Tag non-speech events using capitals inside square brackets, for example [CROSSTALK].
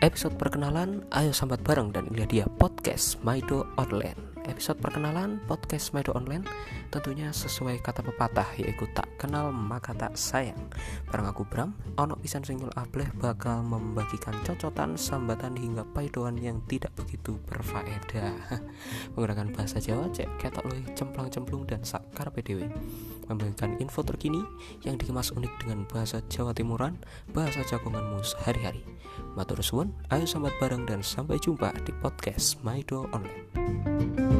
Episode perkenalan, ayo sambat bareng dan lihat dia podcast Maido Online episode perkenalan podcast Medo Online tentunya sesuai kata pepatah yaitu tak kenal maka tak sayang. Barang aku Bram, ono pisan singgul ableh bakal membagikan cocotan, sambatan hingga paidoan yang tidak begitu berfaedah. [LAUGHS] Menggunakan bahasa Jawa cek ketok loh cemplang-cemplung dan sakar PDW. Membagikan info terkini yang dikemas unik dengan bahasa Jawa Timuran, bahasa jagonganmu sehari-hari. Matur suwun, ayo sambat bareng dan sampai jumpa di podcast Maido Online.